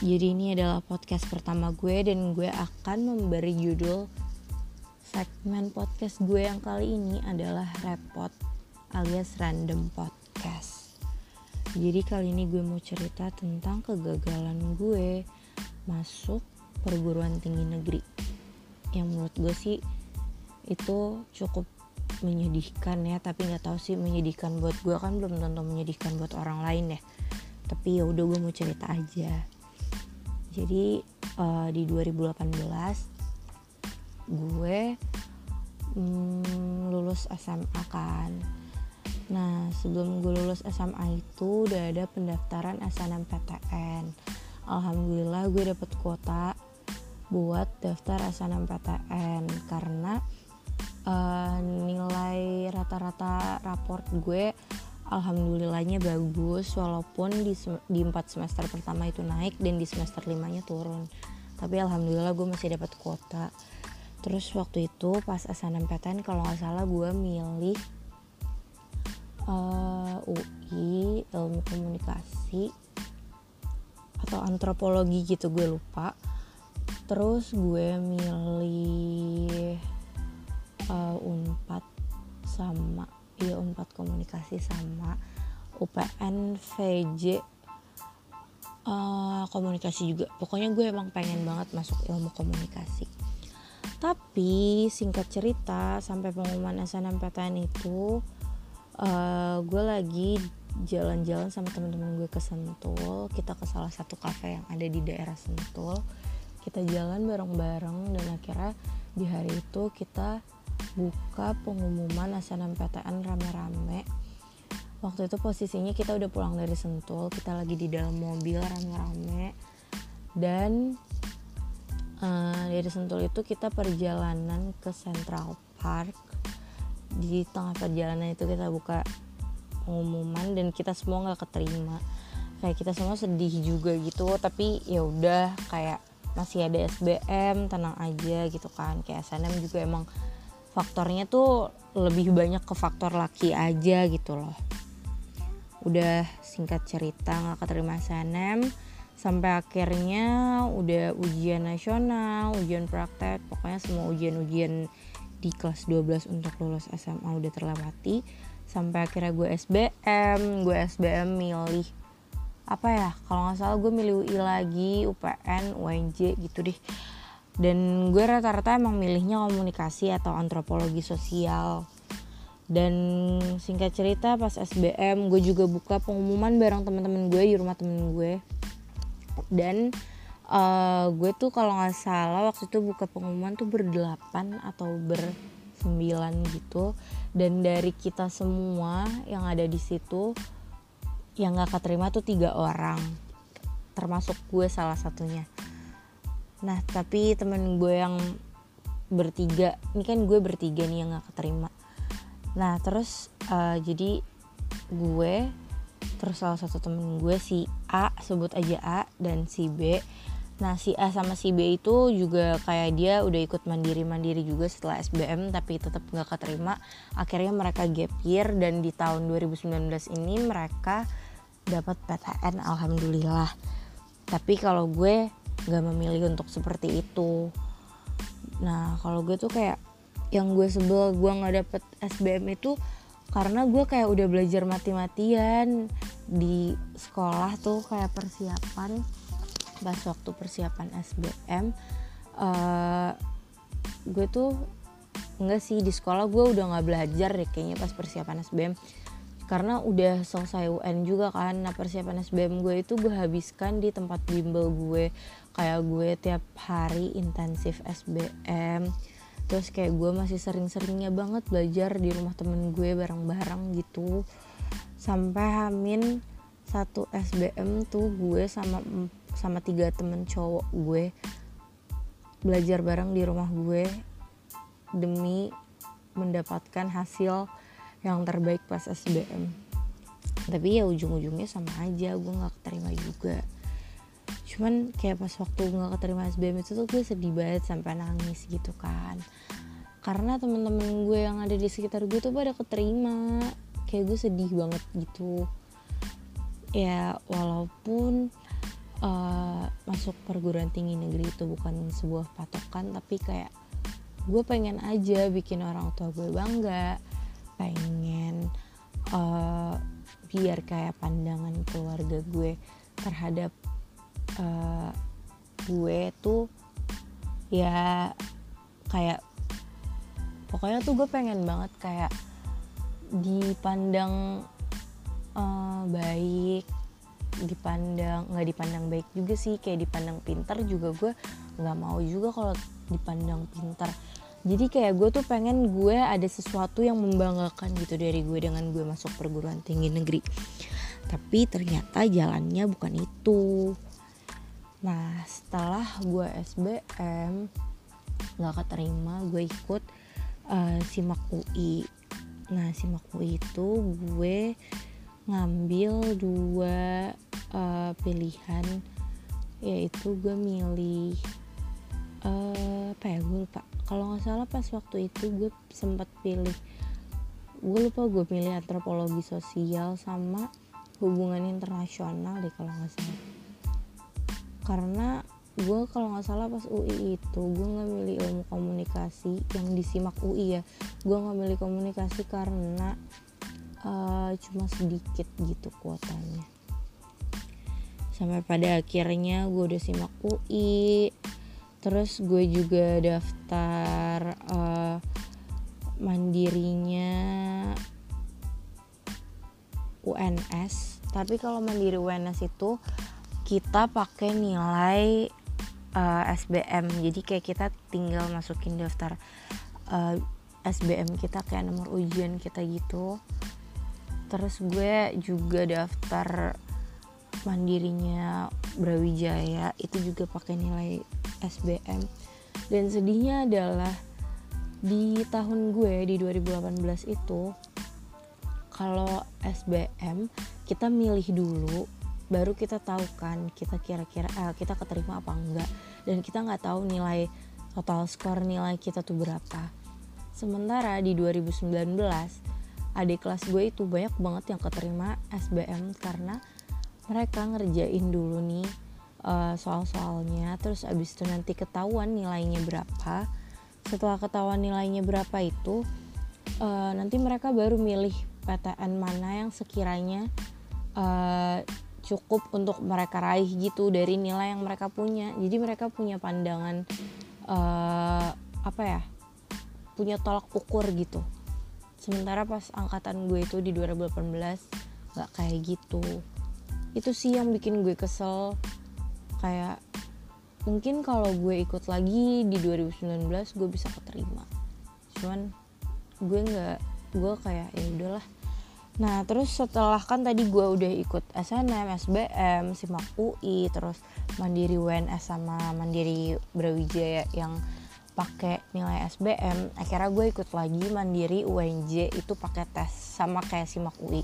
Jadi ini adalah podcast pertama gue dan gue akan memberi judul segmen podcast gue yang kali ini adalah repot alias random podcast. Jadi kali ini gue mau cerita tentang kegagalan gue masuk perguruan tinggi negeri. Yang menurut gue sih itu cukup menyedihkan ya tapi nggak tahu sih menyedihkan buat gue kan belum tentu menyedihkan buat orang lain ya tapi ya udah gue mau cerita aja jadi uh, di 2018 gue mm, lulus SMA kan. Nah sebelum gue lulus SMA itu udah ada pendaftaran SNMPTN Alhamdulillah gue dapet kuota buat daftar SNMPTN karena uh, nilai rata-rata raport gue alhamdulillahnya bagus walaupun di di 4 semester pertama itu naik dan di semester limanya turun. Tapi alhamdulillah gue masih dapat kuota. Terus waktu itu pas SNMPTN kalau nggak salah gue milih uh, eh, UI ilmu komunikasi atau antropologi gitu gue lupa. Terus gue milih uh, unpad sama iya unpad komunikasi sama UPN VJ uh, komunikasi juga. Pokoknya gue emang pengen banget masuk ilmu komunikasi. Tapi singkat cerita sampai pengumuman SNMPTN itu uh, gue lagi jalan-jalan sama teman-teman gue ke Sentul. Kita ke salah satu kafe yang ada di daerah Sentul. Kita jalan bareng-bareng dan akhirnya di hari itu kita buka pengumuman SNMPTN rame-rame. Waktu itu posisinya kita udah pulang dari Sentul kita lagi di dalam mobil rame-rame. Dan uh, dari Sentul itu kita perjalanan ke Central Park. Di tengah perjalanan itu kita buka pengumuman dan kita semua nggak keterima. Kayak kita semua sedih juga gitu tapi ya udah kayak masih ada SBM tenang aja gitu kan. Kayak SNM juga emang faktornya tuh lebih banyak ke faktor laki aja gitu loh. Udah singkat cerita nggak keterima SNM sampai akhirnya udah ujian nasional ujian praktek pokoknya semua ujian-ujian di kelas 12 untuk lulus SMA udah terlewati. Sampai akhirnya gue SBM gue SBM milih apa ya kalau nggak salah gue milih UI lagi UPN UNJ gitu deh dan gue rata-rata emang milihnya komunikasi atau antropologi sosial. Dan singkat cerita pas SBM gue juga buka pengumuman bareng teman-teman gue di rumah temen gue. Dan uh, gue tuh kalau nggak salah waktu itu buka pengumuman tuh berdelapan atau bersembilan gitu. Dan dari kita semua yang ada di situ yang nggak keterima tuh tiga orang. Termasuk gue salah satunya nah tapi temen gue yang bertiga ini kan gue bertiga nih yang gak keterima. Nah terus uh, jadi gue terus salah satu temen gue si A sebut aja A dan si B. Nah si A sama si B itu juga kayak dia udah ikut mandiri-mandiri juga setelah SBM tapi tetap gak keterima. Akhirnya mereka gap year dan di tahun 2019 ini mereka dapat PTN alhamdulillah. Tapi kalau gue gak memilih untuk seperti itu. Nah kalau gue tuh kayak yang gue sebel gue nggak dapet SBM itu karena gue kayak udah belajar mati-matian di sekolah tuh kayak persiapan pas waktu persiapan SBM uh, eh, gue tuh enggak sih di sekolah gue udah nggak belajar deh kayaknya pas persiapan SBM karena udah selesai UN juga kan nah persiapan SBM gue itu gue habiskan di tempat bimbel gue kayak gue tiap hari intensif SBM terus kayak gue masih sering-seringnya banget belajar di rumah temen gue bareng-bareng gitu. Sampai hamin satu SBM tuh gue sama sama tiga temen cowok gue belajar bareng di rumah gue demi mendapatkan hasil yang terbaik pas SBM tapi ya ujung-ujungnya sama aja gue nggak keterima juga cuman kayak pas waktu nggak keterima SBM itu tuh gue sedih banget sampai nangis gitu kan. Karena temen-temen gue yang ada di sekitar gue tuh pada keterima. Kayak gue sedih banget gitu. Ya walaupun uh, masuk perguruan tinggi negeri itu bukan sebuah patokan tapi kayak gue pengen aja bikin orang tua gue bangga. Pengen uh, biar kayak pandangan keluarga gue terhadap uh, gue tuh ya kayak pokoknya tuh gue pengen banget kayak dipandang uh, baik dipandang nggak dipandang baik juga sih kayak dipandang pintar juga gue nggak mau juga kalau dipandang pintar. Jadi kayak gue tuh pengen gue ada sesuatu yang membanggakan gitu dari gue dengan gue masuk perguruan tinggi negeri. Tapi ternyata jalannya bukan itu nah setelah gue SBM nggak keterima gue ikut uh, simak UI nah simak UI itu gue ngambil dua uh, pilihan yaitu gue milih uh, apa ya gue lupa. Kalau nggak salah pas waktu itu gue sempat pilih gue lupa gue pilih antropologi sosial sama hubungan internasional deh kalau nggak salah karena gue kalau nggak salah pas UI itu gue nggak milih ilmu komunikasi yang disimak UI ya. Gue nggak milih komunikasi karena uh, cuma sedikit gitu kuotanya. Sampai pada akhirnya gue udah simak UI terus gue juga daftar uh, mandirinya UNS tapi kalau mandiri UNS itu kita pakai nilai uh, eh, SBM jadi kayak kita tinggal masukin daftar uh, SBM kita kayak nomor ujian kita gitu. Terus gue juga daftar mandirinya Brawijaya itu juga pakai nilai SBM dan sedihnya adalah di tahun gue di 2018 itu kalau SBM kita milih dulu baru kita tahu kan kita kira-kira eh, kita keterima apa enggak. Dan kita nggak tahu nilai total skor nilai kita tuh berapa. Sementara di 2019 adik kelas gue itu banyak banget yang keterima SBM karena mereka ngerjain dulu nih uh, soal-soalnya. Terus abis itu nanti ketahuan nilainya berapa. Setelah ketahuan nilainya berapa itu uh, nanti mereka baru milih PTN mana yang sekiranya uh, cukup untuk mereka raih gitu dari nilai yang mereka punya. Jadi mereka punya pandangan uh, apa ya punya tolak ukur gitu. Sementara pas angkatan gue itu di 2018 gak kayak gitu. Itu sih yang bikin gue kesel. Kayak mungkin kalau gue ikut lagi di 2019 gue bisa keterima. Cuman gue nggak gue kayak ya udahlah nah terus setelah kan tadi gue udah ikut SNM, SBM, SIMAK UI terus Mandiri UNS sama Mandiri Brawijaya yang pakai nilai SBM akhirnya gue ikut lagi mandiri UNJ itu pakai tes sama kayak simak UI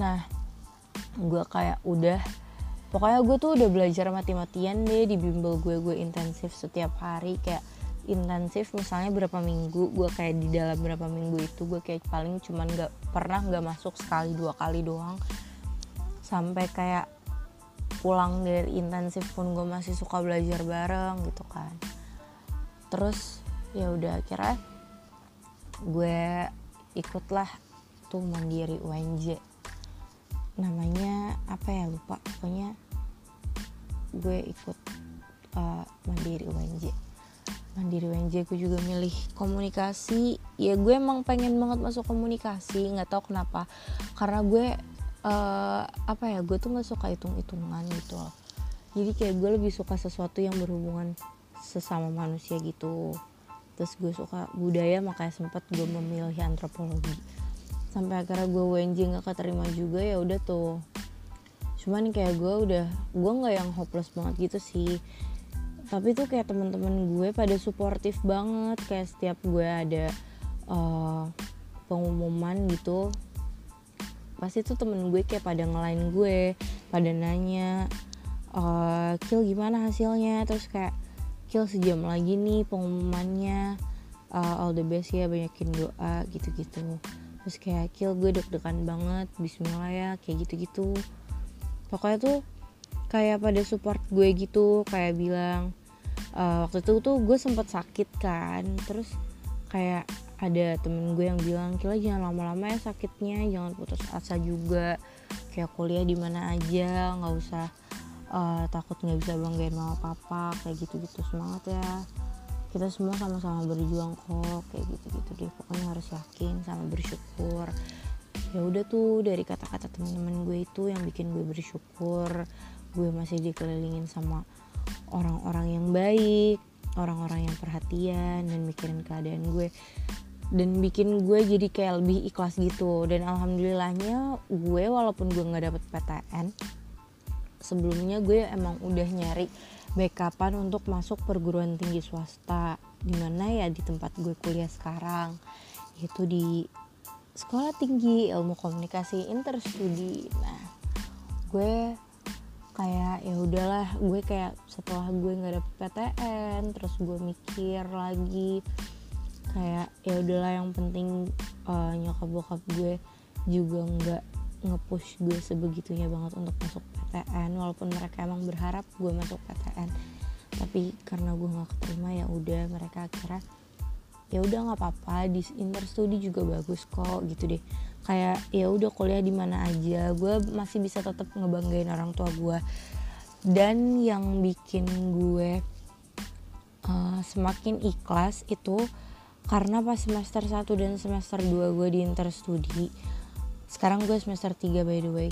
nah gue kayak udah pokoknya gue tuh udah belajar mati-matian deh di bimbel gue gue intensif setiap hari kayak intensif misalnya berapa minggu gue kayak di dalam berapa minggu itu gue kayak paling cuman nggak pernah nggak masuk sekali dua kali doang. Sampai kayak pulang dari intensif pun gue masih suka belajar bareng gitu kan. Terus ya udah akhirnya gue ikutlah tuh mandiri UNJ namanya apa ya lupa. Pokoknya gue ikut uh, mandiri UNJ mandiri UNJ gue juga milih komunikasi. Ya gue emang pengen banget masuk komunikasi nggak tahu kenapa. Karena gue uh, apa ya gue tuh nggak suka hitung hitungan gitu loh. Jadi kayak gue lebih suka sesuatu yang berhubungan sesama manusia gitu. Terus gue suka budaya makanya sempet gue memilih antropologi. Sampai akhirnya gue UNJ nggak keterima juga ya udah tuh. Cuman kayak gue udah gue nggak yang hopeless banget gitu sih tapi tuh kayak temen-temen gue pada suportif banget. Kayak setiap gue ada uh, pengumuman gitu pasti tuh temen gue kayak pada ngelain gue pada nanya uh, kill gimana hasilnya? Terus kayak kill sejam lagi nih pengumumannya. Uh, all the best ya banyakin doa gitu-gitu. Terus kayak kill gue deg-degan banget Bismillah ya kayak gitu-gitu. Pokoknya tuh kayak pada support gue gitu kayak bilang uh, waktu itu tuh gue sempet sakit kan terus kayak ada temen gue yang bilang kira jangan lama-lama ya sakitnya jangan putus asa juga. Kayak kuliah di mana aja nggak usah uh, takut nggak bisa banggain mama papa kayak gitu-gitu. Semangat ya. Kita semua sama-sama berjuang kok kayak gitu-gitu deh. Pokoknya harus yakin sama bersyukur. Ya udah tuh dari kata-kata teman-teman gue itu yang bikin gue bersyukur gue masih dikelilingin sama orang-orang yang baik orang-orang yang perhatian dan mikirin keadaan gue. Dan bikin gue jadi kayak lebih ikhlas gitu. Dan alhamdulillahnya gue walaupun gue nggak dapet PTN sebelumnya gue emang udah nyari backupan untuk masuk perguruan tinggi swasta. Di mana ya di tempat gue kuliah sekarang. Yaitu di sekolah tinggi ilmu komunikasi interstudi. Nah gue kayak ya udahlah gue kayak setelah gue nggak dapet PTN terus gue mikir lagi kayak ya udahlah yang penting uh, nyokap bokap gue juga nggak ngepush gue sebegitunya banget untuk masuk PTN walaupun mereka emang berharap gue masuk PTN tapi karena gue nggak keterima ya udah mereka akhirnya ya udah nggak apa-apa di interstudi juga bagus kok gitu deh kayak ya udah kuliah di mana aja. Gue masih bisa tetap ngebanggain orang tua gue dan yang bikin gue uh, semakin ikhlas itu karena pas semester 1 dan semester 2 gue di interstudi sekarang gue semester 3 by the way.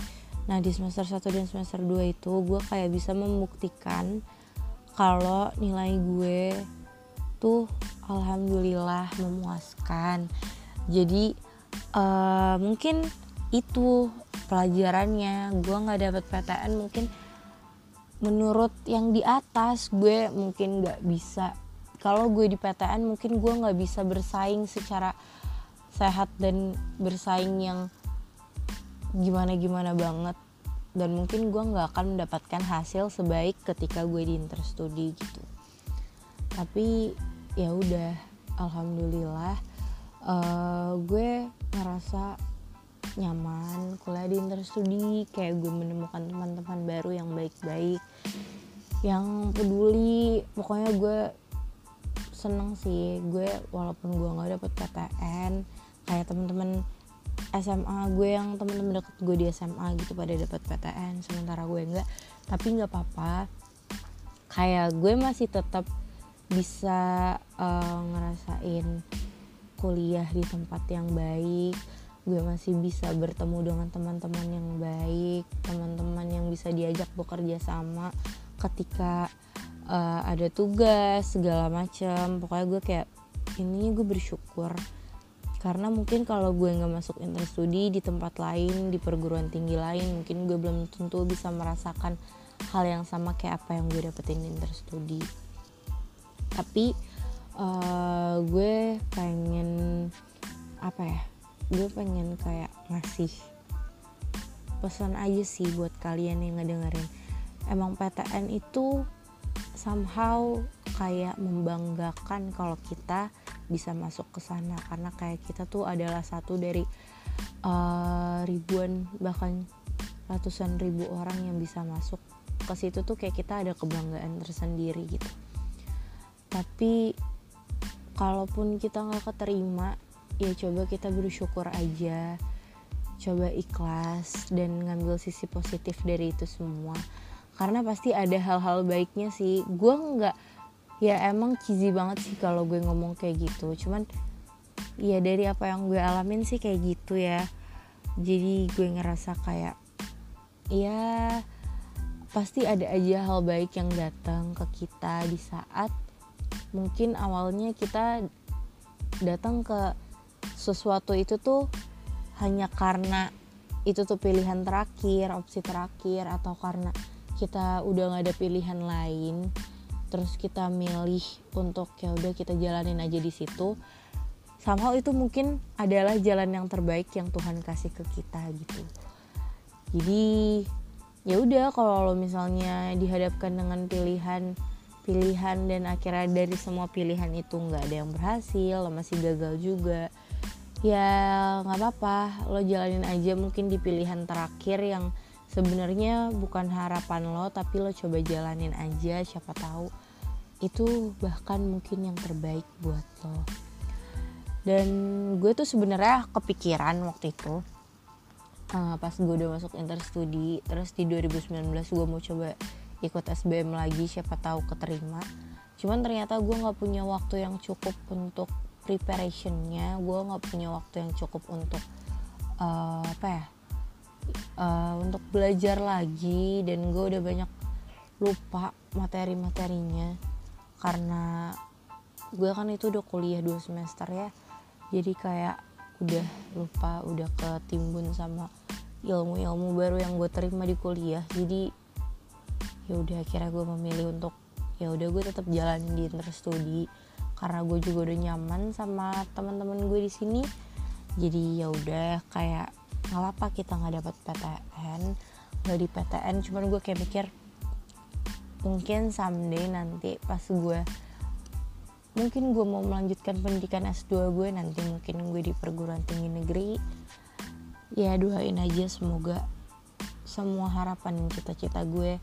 Nah di semester 1 dan semester 2 itu gue kayak bisa membuktikan kalau nilai gue tuh alhamdulillah memuaskan. Jadi uh, mungkin itu pelajarannya. Gue nggak dapet PTN mungkin menurut yang di atas gue mungkin nggak bisa. Kalau gue di PTN mungkin gue nggak bisa bersaing secara sehat dan bersaing yang gimana gimana banget. Dan mungkin gue nggak akan mendapatkan hasil sebaik ketika gue di interstudi gitu. Tapi ya udah alhamdulillah uh, gue ngerasa nyaman kuliah di interstudi kayak gue menemukan teman-teman baru yang baik-baik yang peduli. Pokoknya gue seneng sih. Gue walaupun gue nggak dapet PTN kayak temen-temen SMA gue yang temen-temen deket gue di SMA gitu pada dapat PTN sementara gue enggak tapi nggak apa-apa. Kayak gue masih tetap bisa uh, ngerasain kuliah di tempat yang baik gue masih bisa bertemu dengan teman-teman yang baik teman-teman yang bisa diajak bekerja sama ketika uh, ada tugas segala macam pokoknya gue kayak ini gue bersyukur. Karena mungkin kalau gue nggak masuk interstudi di tempat lain di perguruan tinggi lain mungkin gue belum tentu bisa merasakan hal yang sama kayak apa yang gue dapetin di interstudi. Tapi uh, gue pengen apa ya gue pengen kayak ngasih pesan aja sih buat kalian yang ngedengerin. Emang PTN itu somehow kayak membanggakan kalau kita bisa masuk ke sana. Karena kayak kita tuh adalah satu dari uh, ribuan bahkan ratusan ribu orang yang bisa masuk ke situ tuh kayak kita ada kebanggaan tersendiri gitu. Tapi kalaupun kita nggak keterima ya coba kita bersyukur aja. Coba ikhlas dan ngambil sisi positif dari itu semua. Karena pasti ada hal-hal baiknya sih. Gue nggak ya emang cheesy banget sih kalau gue ngomong kayak gitu. Cuman ya dari apa yang gue alamin sih kayak gitu ya. Jadi gue ngerasa kayak ya pasti ada aja hal baik yang datang ke kita di saat mungkin awalnya kita datang ke sesuatu itu tuh hanya karena itu tuh pilihan terakhir opsi terakhir atau karena kita udah gak ada pilihan lain terus kita milih untuk ya udah kita jalanin aja di situ. Somehow itu mungkin adalah jalan yang terbaik yang Tuhan kasih ke kita gitu. Jadi ya udah kalau misalnya dihadapkan dengan pilihan pilihan dan akhirnya dari semua pilihan itu nggak ada yang berhasil lo masih gagal juga. Ya nggak apa-apa lo jalanin aja mungkin di pilihan terakhir yang sebenarnya bukan harapan lo tapi lo coba jalanin aja siapa tahu itu bahkan mungkin yang terbaik buat lo. Dan gue tuh sebenarnya kepikiran waktu itu uh, pas gue udah masuk interstudi terus di 2019 gue mau coba ikut SBM lagi siapa tahu keterima. Cuman ternyata gue nggak punya waktu yang cukup untuk preparationnya. Gue nggak punya waktu yang cukup untuk uh, apa ya uh, untuk belajar lagi. Dan gue udah banyak lupa materi-materinya. Karena gue kan itu udah kuliah dua semester ya. Jadi kayak udah lupa udah ketimbun sama ilmu-ilmu baru yang gue terima di kuliah. Jadi ya udah akhirnya gue memilih untuk ya udah gue tetap jalanin di interstudi karena gue juga udah nyaman sama teman-teman gue di sini. Jadi ya udah kayak nggak apa kita nggak dapat PTN nggak di PTN cuman gue kayak mikir mungkin someday nanti pas gue mungkin gue mau melanjutkan pendidikan S2 gue nanti mungkin gue di perguruan tinggi negeri. Ya doain aja semoga semua harapan dan cita-cita gue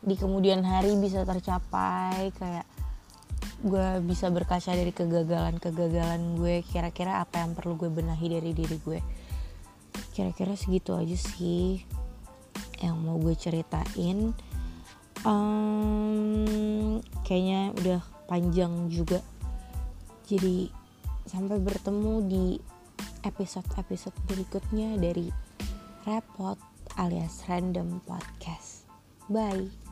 di kemudian hari bisa tercapai kayak gue bisa berkaca dari kegagalan-kegagalan gue kira-kira apa yang perlu gue benahi dari diri gue. Kira-kira segitu aja sih yang mau gue ceritain. Um, kayaknya udah panjang juga. Jadi sampai bertemu di episode-episode berikutnya dari repot alias random podcast. Bye